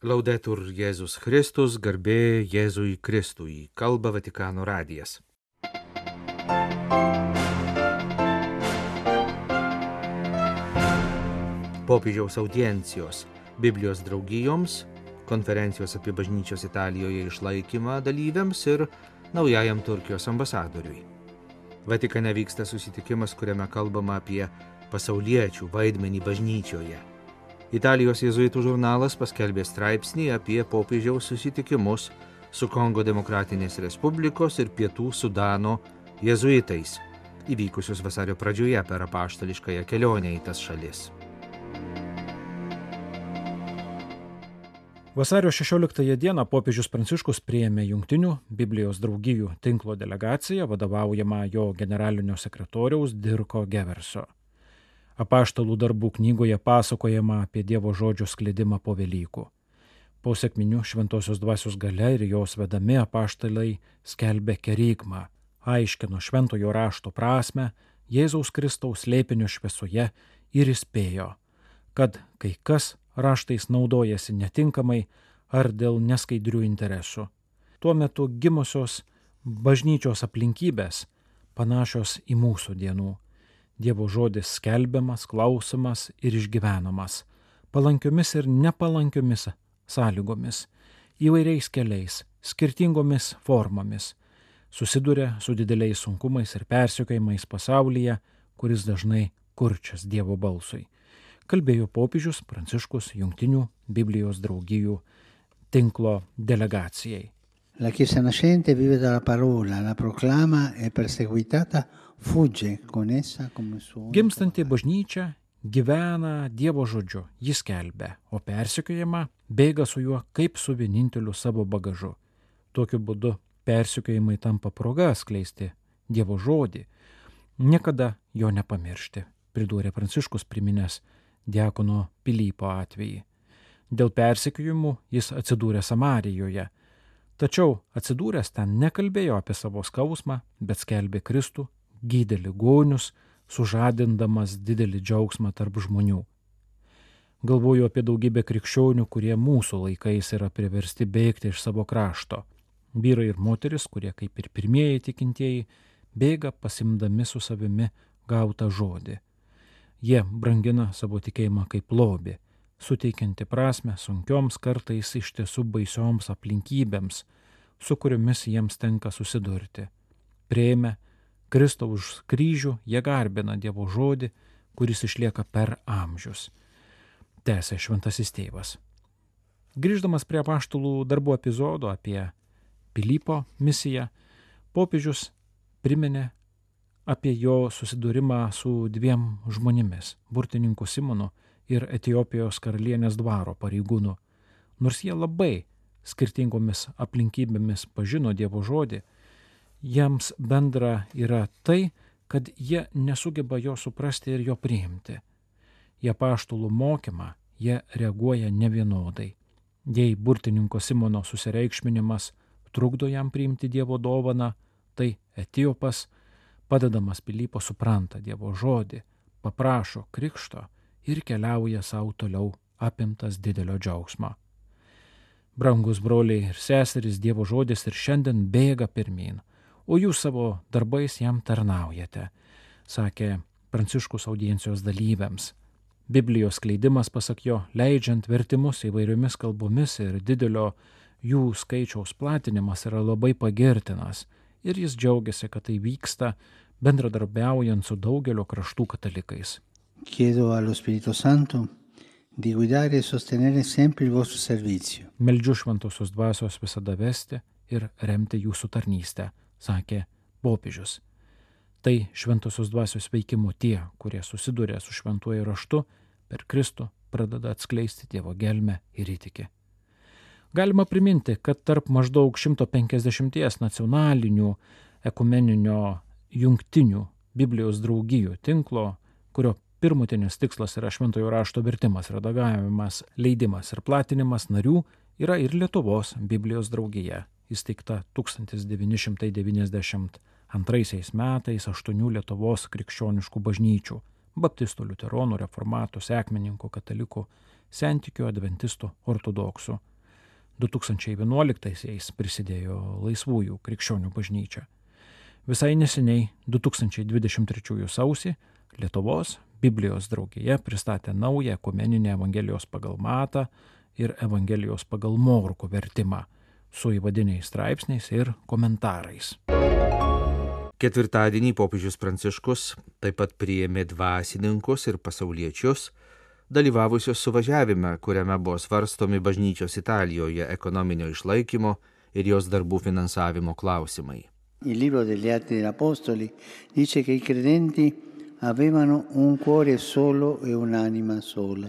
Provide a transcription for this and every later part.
Laudetur Jėzus Kristus, garbė Jėzui Kristui, kalba Vatikano radijas. Popiežiaus audiencijos Biblijos draugijoms, konferencijos apie bažnyčios Italijoje išlaikymą dalyviams ir naujajam Turkijos ambasadoriui. Vatikane vyksta susitikimas, kuriame kalbama apie pasauliečių vaidmenį bažnyčioje. Italijos jėzuitų žurnalas paskelbė straipsnį apie popiežiaus susitikimus su Kongo Demokratinės Respublikos ir Pietų Sudano jėzuitais, įvykusius vasario pradžioje per apaštališkąją kelionę į tas šalis. Vasario 16 dieną popiežius Pranciškus prieėmė Junktinių Biblijos draugijų tinklo delegaciją vadovaujamą jo generalinio sekretoriaus Dirko Geverso. Apaštalų darbų knygoje pasakojama apie Dievo žodžio sklidimą po Velykų. Po sėkminių šventosios dvasios gale ir jos vedami apaštalai skelbė kerygmą, aiškino šventojo rašto prasme, Jėzaus Kristaus lėpinio šviesoje ir įspėjo, kad kai kas raštais naudojasi netinkamai ar dėl neskaidrių interesų. Tuo metu gimusios bažnyčios aplinkybės panašios į mūsų dienų. Dievo žodis skelbiamas, klausomas ir išgyvenamas, palankiomis ir nepalankiomis sąlygomis, įvairiais keliais, skirtingomis formomis, susiduria su dideliais sunkumais ir persiekojimais pasaulyje, kuris dažnai kurčias Dievo balsui kalbėjo popiežius Pranciškus Junktinių Biblijos draugijų tinklo delegacijai. La Chiesa nascente vive dalla parola, la proclama e perseguitata fugge con essa come suo. Gimstanti bažnyčia gyvena Dievo žodžiu, jis kelbė, o persikiojama bėga su juo kaip su vieninteliu savo bagažu. Tokiu būdu persikiojimai tampa proga skleisti Dievo žodį, niekada jo nepamiršti, pridūrė Pranciškus priminęs diakono Pilypo atvejį. Dėl persekiojimų jis atsidūrė Samarijoje, tačiau atsidūręs ten nekalbėjo apie savo skausmą, bet skelbė Kristų, gydė ligonius, sužadindamas didelį džiaugsmą tarp žmonių. Galvoju apie daugybę krikščionių, kurie mūsų laikais yra priversti bėgti iš savo krašto. Vyrai ir moteris, kurie kaip ir pirmieji tikintieji, bėga pasimdami su savimi gautą žodį. Jie brangina savo tikėjimą kaip lobį, suteikianti prasme sunkioms kartais iš tiesų baisioms aplinkybėms, su kuriomis jiems tenka susidurti. Prieimę Kristaus kryžių jie garbina Dievo žodį, kuris išlieka per amžius. Tęsė šventasis tėvas. Grįždamas prie paštulų darbo epizodo apie Pilypo misiją, popiežius priminė apie jo susidūrimą su dviem žmonėmis - burtininku Simonu ir Etijopijos karalienės dvaro pareigūnu. Nors jie labai skirtingomis aplinkybėmis pažino Dievo žodį, jiems bendra yra tai, kad jie nesugeba jo suprasti ir jo priimti. Jie paštulų mokymą, jie reaguoja nevienodai. Jei burtininko Simono susireikšminimas trukdo jam priimti Dievo dovaną, tai Etijopas Padedamas Pilypo supranta Dievo žodį, paprašo krikšto ir keliauja savo toliau apimtas didelio džiaugsmo. Brangus broliai ir seserys Dievo žodis ir šiandien bėga pirmin, o jūs savo darbais jam tarnaujate, sakė Pranciškus audiencijos dalyviams. Biblijos skleidimas, pasak jo, leidžiant vertimus įvairiomis kalbomis ir didelio jų skaičiaus platinimas yra labai pagirtinas ir jis džiaugiasi, kad tai vyksta bendradarbiaujant su daugelio kraštų katalikais. Chiedo allo Spirito Santo di guidare e sostenere sempre il vostro servizio. Meldžiu šventosios dvasios visada vesti ir remti jūsų tarnystę, sakė popiežius. Tai šventosios dvasios veikimo tie, kurie susiduria su šventuoju raštu, per Kristų pradeda atskleisti Dievo gelmę ir įtikį. Galima priminti, kad tarp maždaug 150 nacionalinių ekumeninio jungtinių Biblijos draugijų tinklo, kurio pirmutinis tikslas yra šventojo rašto vertimas, redagavimas, leidimas ir platinimas narių, yra ir Lietuvos Biblijos draugija, įsteigta 1992 metais aštuonių Lietuvos krikščioniškų bažnyčių - baptistų, liuteronų, reformatų, sekmininkų, katalikų, sentikių, adventistų, ortodoksų 2011-aisiais prisidėjo Laisvųjų krikščionių bažnyčia. Visai neseniai 2023 sausį Lietuvos Biblijos draugija pristatė naują ekumeninę Evangelijos pagal Matą ir Evangelijos pagal Morko vertimą su įvadiniais straipsniais ir komentarais. Ketvirtadienį popiežius Pranciškus taip pat priėmė dvasininkus ir pasauliečius, dalyvavusios suvažiavime, kuriame buvo svarstomi bažnyčios Italijoje ekonominio išlaikymo ir jos darbų finansavimo klausimai. Il libro degli Atti degli Apostoli dice che i credenti avevano un cuore solo e un'anima sola.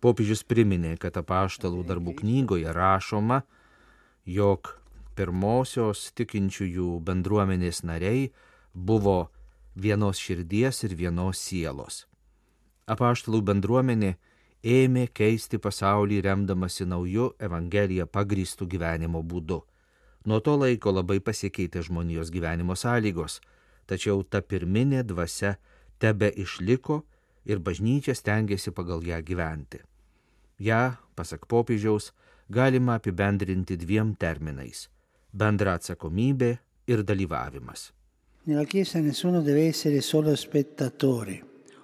Popiežius priminė, kad apaštalų darbų knygoje rašoma, jog pirmosios tikinčiųjų bendruomenės nariai buvo vienos širdies ir vienos sielos. Apaštalų bendruomenė ėmė keisti pasaulį remdamasi nauju Evangeliją pagrįstų gyvenimo būdu. Nuo to laiko labai pasikeitė žmonijos gyvenimo sąlygos, tačiau ta pirminė dvasia tebe išliko ir bažnyčia stengiasi pagal ją gyventi. Ja, pasak popiežiaus, galima apibendrinti dviem terminais bendra atsakomybė ir dalyvavimas. Nella Chiesa nessuno deve essere solo spettatore,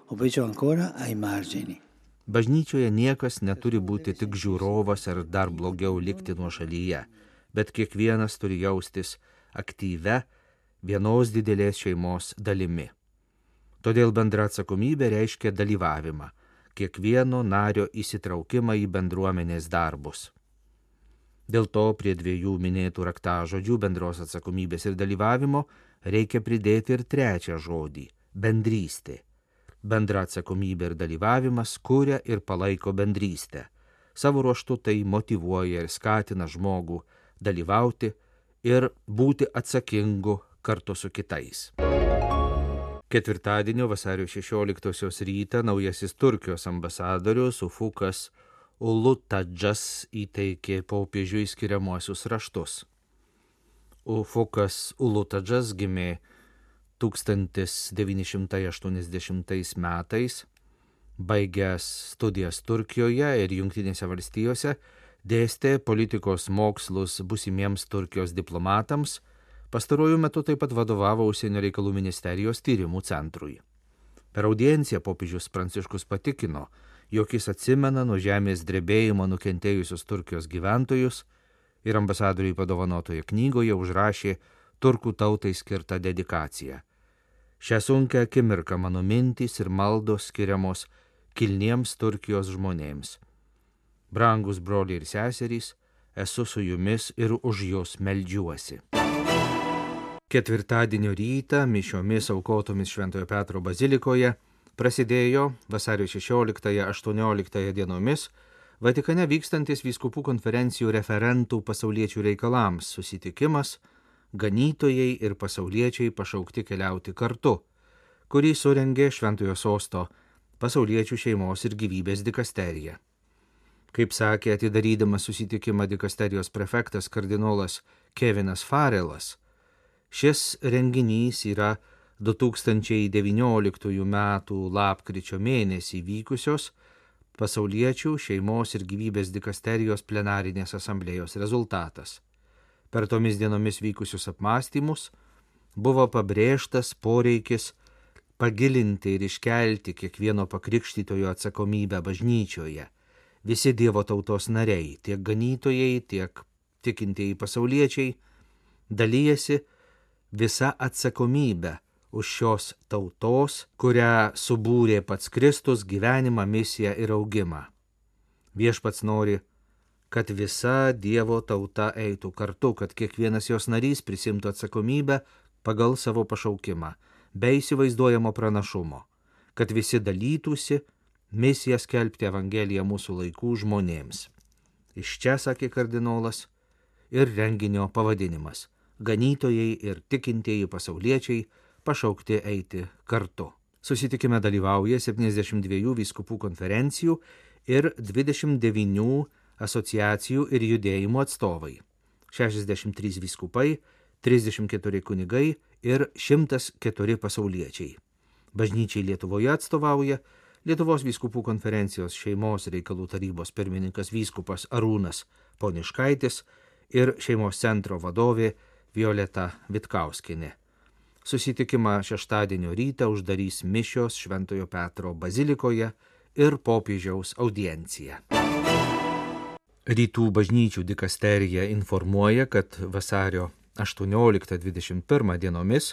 o peggio ancora ai margini. Bažnyčioje niekas neturi būti tik žiūrovas ar dar blogiau likti nuo šalyje, bet kiekvienas turi jaustis aktyve vienos didelės šeimos dalimi. Todėl bendra atsakomybė reiškia dalyvavimą, kiekvieno nario įsitraukimą į bendruomenės darbus. Dėl to prie dviejų minėtų raktažodžių bendros atsakomybės ir dalyvavimo reikia pridėti ir trečią žodį - bendrystė. Bendra atsakomybė ir dalyvavimas kuria ir palaiko bendrystę. Savo ruoštų tai motivuoja ir skatina žmogų dalyvauti ir būti atsakingu kartu su kitais. Ketvirtadienio vasario 16 rytą naujasis Turkijos ambasadorius Ufukas Ulutadžas įteikė popiežiui skiriamuosius raštus. Ufukas Ulutadžas gimė 1980 metais, baigęs studijas Turkijoje ir Junktinėse valstijose, dėstė politikos mokslus busimiems Turkijos diplomatams, pastaruoju metu taip pat vadovavo Užsienio reikalų ministerijos tyrimų centrui. Per audienciją popiežius Pranciškus patikino, jog jis atsimena nuo žemės drebėjimo nukentėjusius Turkijos gyventojus ir ambasadoriui padovanotoje knygoje užrašė turkų tautai skirtą dedikaciją. Šią sunkę akimirką mano mintys ir maldos skiriamos kilniems Turkijos žmonėms. Brangus broliai ir seserys, esu su jumis ir už jūs meldžiuosi. Ketvirtadienio rytą mišiomis aukotomis Šventojo Petro bazilikoje prasidėjo vasario 16-18 dienomis Vatikane vykstantis vyskupų konferencijų referentų pasauliečių reikalams susitikimas ganytojai ir pasauliečiai pašaukti keliauti kartu, kurį surengė Šventojo sosto pasauliečių šeimos ir gyvybės dikasterija. Kaip sakė atidarydamas susitikimą dikasterijos prefektas kardinolas Kevinas Farelas, šis renginys yra 2019 m. lapkričio mėnesį vykusios pasauliečių šeimos ir gyvybės dikasterijos plenarinės asamblėjos rezultatas. Per tomis dienomis vykusius apmąstymus buvo pabrėžtas poreikis pagilinti ir iškelti kiekvieno pakrikštytojo atsakomybę bažnyčioje. Visi Dievo tautos nariai, tiek ganytojai, tiek tikintieji pasauliečiai, dalyjasi visa atsakomybė už šios tautos, kurią subūrė pats Kristus gyvenimą, misiją ir augimą. Viešpats nori, kad visa Dievo tauta eitų kartu, kad kiekvienas jos narys prisimtų atsakomybę pagal savo pašaukimą, be įsivaizduojamo pranašumo, kad visi dalytųsi misiją skelbti Evangeliją mūsų laikų žmonėms. Iš čia, sakė kardinolas, ir renginio pavadinimas - ganytojai ir tikintieji pasauliečiai pašaukti eiti kartu. Susitikime dalyvauja 72 vyskupų konferencijų ir 29 asociacijų ir judėjimų atstovai. 63 vyskupai, 34 kunigai ir 104 pasauliečiai. Bažnyčiai Lietuvoje atstovauja Lietuvos vyskupų konferencijos šeimos reikalų tarybos pirmininkas vyskupas Arūnas Poniškaitis ir šeimos centro vadovė Violeta Vitkauskinė. Susitikimą šeštadienio rytą uždarys mišios Šventojo Petro bazilikoje ir popiežiaus audiencija. Rytų bažnyčių dikasterija informuoja, kad vasario 18-21 dienomis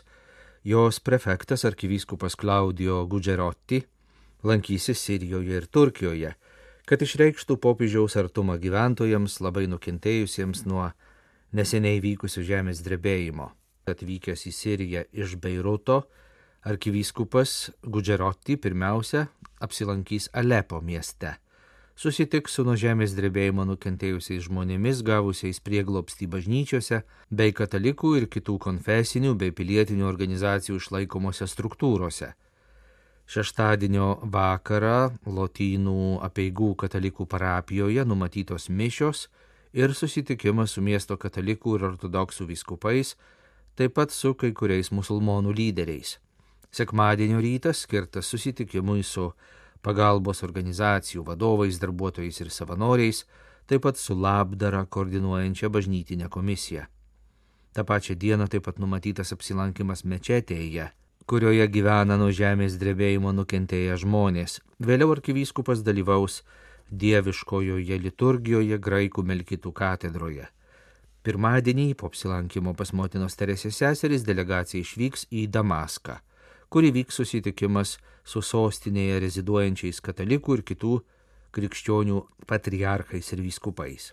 jos prefektas arkivyskupas Klaudijo Gudžerotti lankysis Sirijoje ir Turkijoje, kad išreikštų popiežiaus artumą gyventojams labai nukentėjusiems nuo neseniai vykusių žemės drebėjimo. Atvykęs į Siriją iš Beiruto, arkivyskupas Gudžerotti pirmiausia apsilankys Alepo mieste. Susitiks su nuo žemės drebėjimo nukentėjusiais žmonėmis, gavusiais prieglopstį bažnyčiose, bei katalikų ir kitų konfesinių bei pilietinių organizacijų išlaikomose struktūrose Šeštadienio vakarą Lotynų apieigų katalikų parapijoje numatytos mišios ir susitikimas su miesto katalikų ir ortodoksų viskupais, taip pat su kai kuriais musulmonų lyderiais. Sekmadienio rytas skirtas susitikimui su pagalbos organizacijų vadovais, darbuotojais ir savanoriais, taip pat su labdara koordinuojančia bažnytinė komisija. Ta pačia diena taip pat numatytas apsilankimas mečetėje kurioje gyvena nuo žemės drebėjimo nukentėję žmonės. Vėliau arkivyskupas dalyvaus dieviškojoje liturgijoje graikų melkitų katedroje. Pirmadienį po apsilankimo pas motinos Teresės seserys delegacija išvyks į Damaską, kur įvyks susitikimas su sostinėje reziduojančiais katalikų ir kitų krikščionių patriarchais ir vyskupais.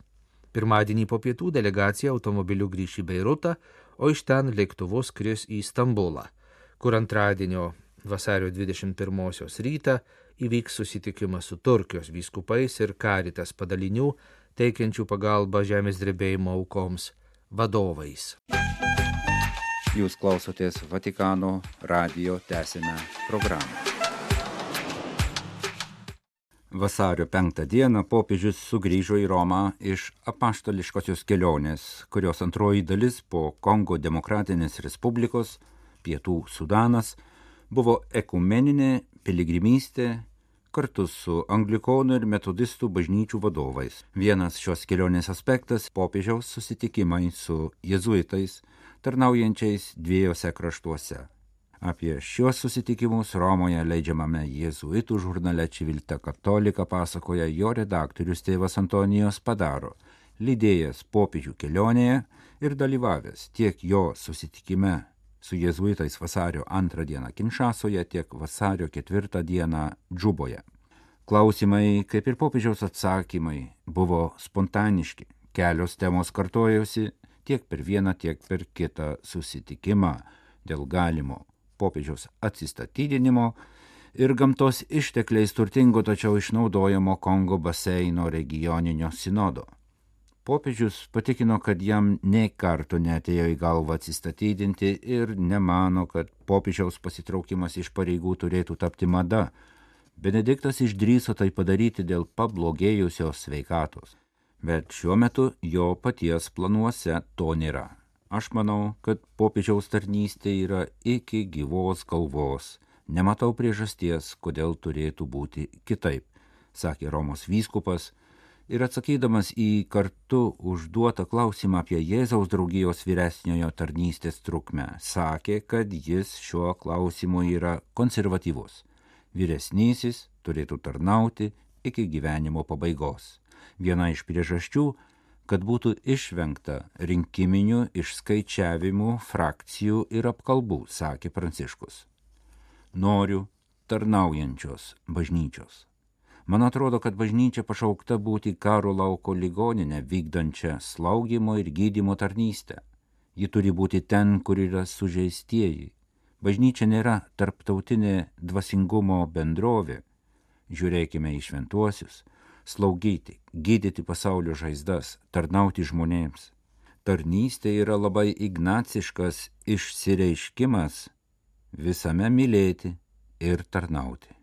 Pirmadienį po pietų delegacija automobiliu grįš į Beirutą, o iš ten lėktuvu skris į Stambulą kur antradienio vasario 21 rytą įvyks susitikimas su Turkijos vyskupais ir karitas padalinių teikiančių pagalbą žemės drebėjimo aukoms vadovais. Jūs klausotės Vatikano radio tęsinę programą. Vasario penktą dieną popiežius sugrįžo į Romą iš apaštališkosios kelionės, kurios antroji dalis po Kongo Demokratinės Respublikos Pietų Sudanas buvo ekumeninė piligrimystė kartu su anglikonų ir metodistų bažnyčių vadovais. Vienas šios kelionės aspektas - popiežiaus susitikimai su jezuitais, tarnaujančiais dviejose kraštuose. Apie šiuos susitikimus Romoje leidžiamame jezuitų žurnale Čivilta Katolika pasakoja jo redaktorius tėvas Antonijos Padaro, lydėjęs popiežių kelionėje ir dalyvavęs tiek jo susitikime su jėzuitais vasario antrą dieną Kinšasoje, tiek vasario ketvirtą dieną Džuboje. Klausimai, kaip ir popiežiaus atsakymai, buvo spontaniški. Kelios temos kartojosi tiek per vieną, tiek per kitą susitikimą dėl galimo popiežiaus atsistatydinimo ir gamtos ištekliais turtingo tačiau išnaudojamo Kongo baseino regioninio sinodo. Popiežius patikino, kad jam nei kartų netėjo į galvą atsistatydinti ir nemano, kad popiežiaus pasitraukimas iš pareigų turėtų tapti mada. Benediktas išdryso tai padaryti dėl pablogėjusios sveikatos. Bet šiuo metu jo paties planuose to nėra. Aš manau, kad popiežiaus tarnystė yra iki gyvos galvos. Nematau priežasties, kodėl turėtų būti kitaip, sakė Romos vyskupas ir atsakydamas į kartu užduotą klausimą apie Jėzaus draugijos vyresniojo tarnystės trukmę, sakė, kad jis šiuo klausimu yra konservatyvus. Vyresnysis turėtų tarnauti iki gyvenimo pabaigos. Viena iš priežasčių, kad būtų išvengta rinkiminių išskaičiavimų, frakcijų ir apkalbų, sakė Pranciškus. Noriu tarnaujančios bažnyčios. Man atrodo, kad bažnyčia pašaukta būti karo lauko ligoninę vykdančią slaugimo ir gydimo tarnystę. Ji turi būti ten, kur yra sužeistieji. Bažnyčia nėra tarptautinė dvasingumo bendrovė. Žiūrėkime į šventuosius - slaugyti, gydyti pasaulio žaizdas, tarnauti žmonėms. Tarnystė yra labai ignaciškas išsireiškimas visame mylėti ir tarnauti.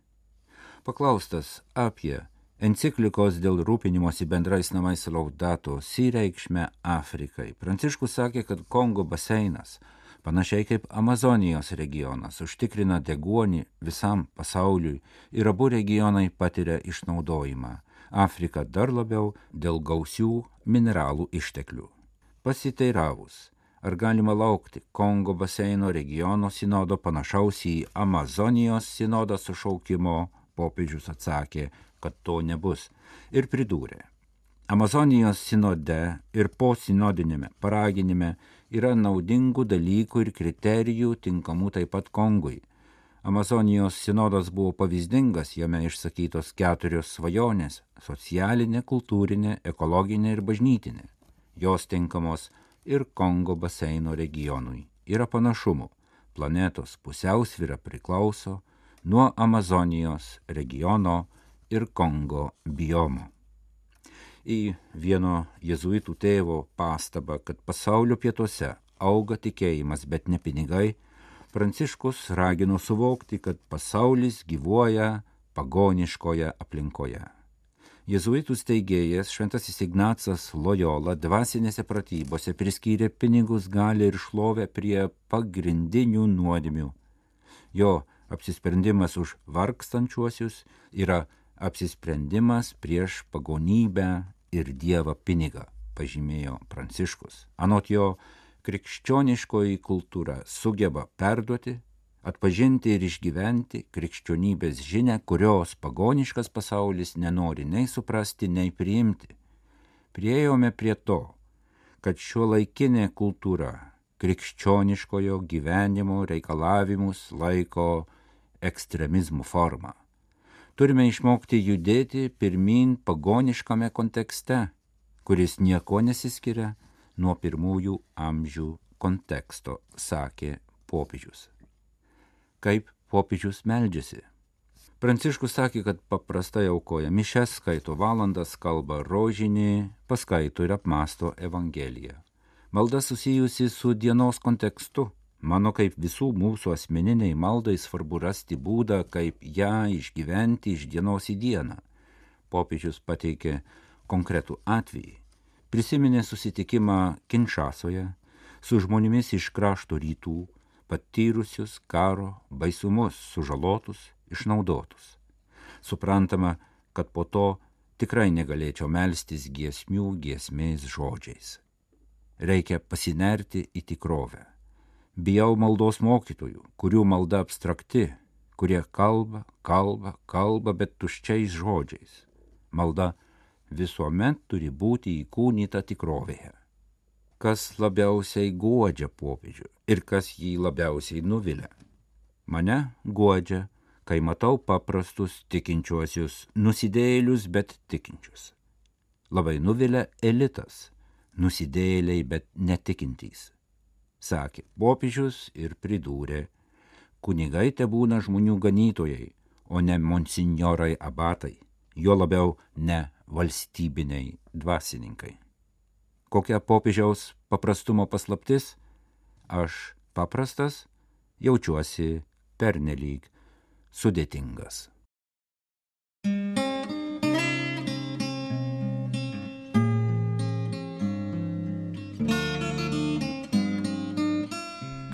Paklaustas apie enciklikos dėl rūpinimosi bendrais namais laudato sireikšmę Afrikai, Pranciškus sakė, kad Kongo baseinas, panašiai kaip Amazonijos regionas, užtikrina deguonį visam pasauliui ir abu regionai patiria išnaudojimą. Afriką dar labiau dėl gausių mineralų išteklių. Pasiteiravus, ar galima laukti Kongo baseino regiono sinodo panašaus į Amazonijos sinodą sušaukimo, popiežius atsakė, kad to nebus ir pridūrė. Amazonijos sinode ir po sinodinėme paraginime yra naudingų dalykų ir kriterijų tinkamų taip pat Kongui. Amazonijos sinodas buvo pavyzdingas, jame išsakytos keturios svajonės - socialinė, kultūrinė, ekologinė ir bažnytinė. Jos tinkamos ir Kongo baseino regionui. Yra panašumų. Planetos pusiausvyra priklauso nuo Amazonijos regiono ir Kongo biomo. Į vieno jezuitų tėvo pastabą, kad pasaulio pietuose auga tikėjimas, bet ne pinigai, Pranciškus ragino suvokti, kad pasaulis gyvuoja pagoniškoje aplinkoje. Jėzuitų steigėjas Šventasis Ignacas Loyola dvasinėse pratybose priskyrė pinigus, gali ir šlovę prie pagrindinių nuodėmių. Jo apsisprendimas už vargstančiuosius yra apsisprendimas prieš pagonybę ir Dievą pinigą, pažymėjo Pranciškus. Anot jo, krikščioniškoji kultūra sugeba perduoti, atpažinti ir išgyventi krikščionybės žinę, kurios pagoniškas pasaulis nenori nei suprasti, nei priimti. Priejome prie to, kad šio laikinė kultūra krikščioniškojo gyvenimo reikalavimus laiko ekstremizmų forma. Turime išmokti judėti pirmin pagoniškame kontekste, kuris nieko nesiskiria nuo pirmųjų amžių konteksto, sakė popiežius. Kaip popiežius meldžiasi? Pranciškus sakė, kad paprastai aukoja mišes, skaito valandas, kalba rožinį, paskaito ir apmasto Evangeliją. Malda susijusi su dienos kontekstu. Mano kaip visų mūsų asmeniniai maldai svarbu rasti būdą, kaip ją išgyventi iš dienos į dieną. Popiežius pateikė konkretų atvejį. Prisiminė susitikimą Kinšasoje su žmonėmis iš krašto rytų, patyrusius karo baisumus, sužalotus, išnaudotus. Suprantama, kad po to tikrai negalėčiau melstis giesmių giesmės žodžiais. Reikia pasinerti į tikrovę. Bijau maldos mokytojų, kurių malda abstrakti, kurie kalba, kalba, kalba, bet tuščiais žodžiais. Malda visuomet turi būti įkūnyta tikrovėje. Kas labiausiai guodžia popiežių ir kas jį labiausiai nuvilia. Mane guodžia, kai matau paprastus tikinčiuosius, nusidėlius, bet tikinčius. Labai nuvilia elitas, nusidėliai, bet netikintys. Sakė popiežius ir pridūrė, kunigai te būna žmonių ganytojai, o ne monsignorai abatai, jo labiau ne valstybiniai dvasininkai. Kokia popiežiaus paprastumo paslaptis? Aš paprastas, jaučiuosi pernelyg sudėtingas.